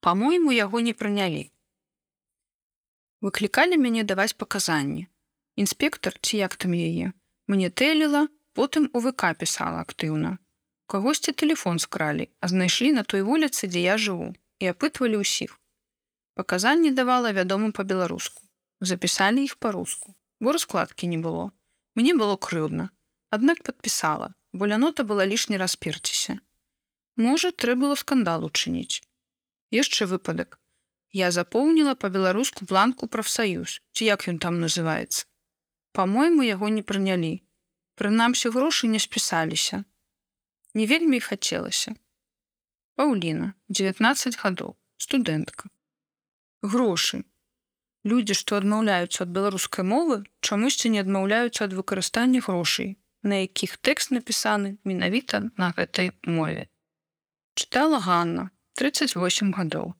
Па-мойму, яго не прынялі. Выклікалі мяне даваць паказанні. Інспектор ці як там яе, мне тэліла, потым у ВК пісала актыўна. Кагосьці тэлефон скралі, а знайшлі на той вуліцы, дзе я жыву і апытвалі ўсіх. Паказанні давала вядомым па-беларуску. Запісалі іх па-руску, бо раскладкі не было. Мне было крыўдна, аднак падпісала, бо лянота была лішні расперціся. Можа, трэба было скандал учыніць. Яшчэ выпадак. Я запоўніла па-беларуску бланку прафсаюз, ці як ён там называецца. Па-мойму, яго не прынялі. Прынамсі грошы не спісаліся. Не вельмі хацелася. Паўліна, 19 гадоў, студэнтка. Грошы. Людзі, што адмаўляюцца ад беларускай мовы, чамусьці не адмаўляюцца ад выкарыстання грошай, на якіх тэкст напісаны менавіта на гэтай мове. Чытала Ганна, 38 гадоў.